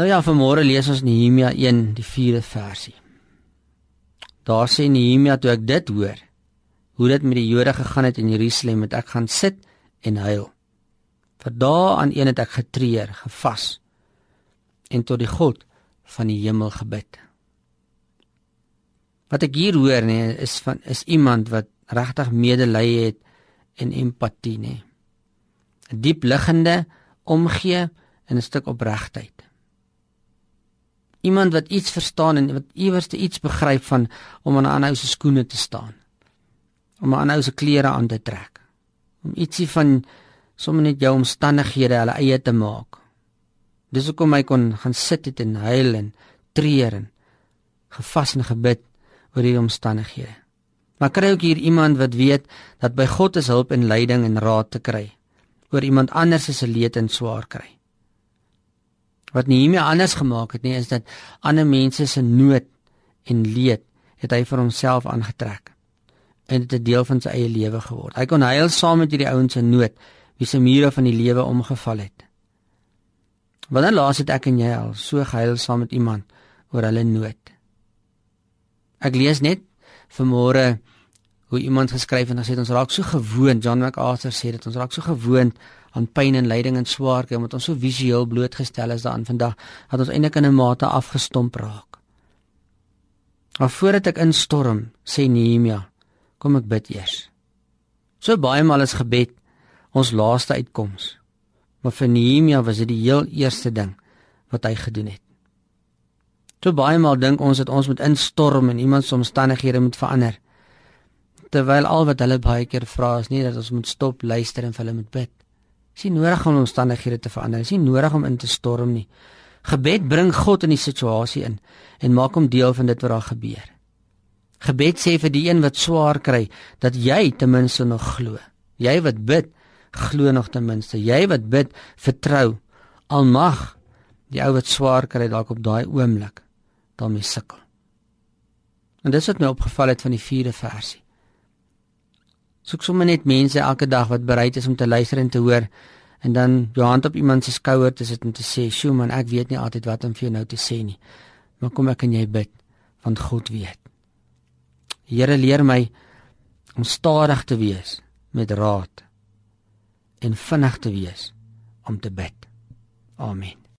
Nou ja, vanmôre lees ons Nehemia 1 die 4de versie. Daar sê Nehemia toe ek dit hoor, hoe dit met die Jode gegaan het in Jerusalem, het ek gaan sit en huil. Vir dae aan een het ek getreur, gevas en tot die God van die hemel gebid. Wat ek hier hoor nê nee, is van is iemand wat regtig medelee het en empatie nê. Nee. 'n Diep liggende omgee en 'n stuk opregtheid. Iemand wat iets verstaan en wat iewers iets begryp van om aan 'n ander se skoene te staan. Om 'n ander se klere aan te trek. Om ietsie van sommer net jou omstandighede hulle eie te maak. Dis hoekom hy kon gaan sit het en huil en treur en gevas en gebid oor hierdie omstandighede. Maar kry ook hier iemand wat weet dat by God is hulp en leiding en raad te kry oor iemand anders se leed en swaar kry. Wat Nehemia anders gemaak het, nee, is dat ander mense se nood en leed het hy vir homself aangetrek en dit 'n deel van sy eie lewe geword. Hy kon huil saam met hierdie ouens se nood wie se mure van die lewe omgeval het. Wanneer laas het ek en jy al so gehuil saam met iemand oor hulle nood? Ek lees net vanmôre hoe iemand geskryf en gesê het ons raak so gewoond, John MacArthur sê dit ons raak so gewoond aan pyn en lyding en swaarkry omdat ons so visueel blootgestel is daaraan vandag dat ons eintlik in 'n mate afgestomp raak. Maar voordat ek instorm, sê Nehemia, kom ek bid eers. So baie maal is gebed ons laaste uitkoms. Maar vir Nehemia was dit die heel eerste ding wat hy gedoen het. So baie maal dink ons dat ons moet instorm en iemand se omstandighede moet verander. Terwyl al wat hulle baie keer vra is nie dat ons moet stop luister en vir hulle moet bid. Dis nie nodig om omstandighede te verander. Dis nie nodig om in te storm nie. Gebed bring God in die situasie in en maak hom deel van dit wat daar gebeur. Gebed sê vir die een wat swaar kry dat jy ten minste nog glo. Jy wat bid, glo nog ten minste. Jy wat bid, vertrou. Almag die ou wat swaar kry dalk op daai oomblik daarmee sukkel. En dis wat my opgeval het van die 4de versie. Soek sommer net mense elke dag wat bereid is om te luister en te hoor en dan jou hand op iemand se skouer te sit en te sê, "Sjoe man, ek weet nie altyd wat om vir jou nou te sê nie. Maar kom ek en jy bid, want God weet." Here leer my om stadig te wees met raad en vinnig te wees om te bid. Amen.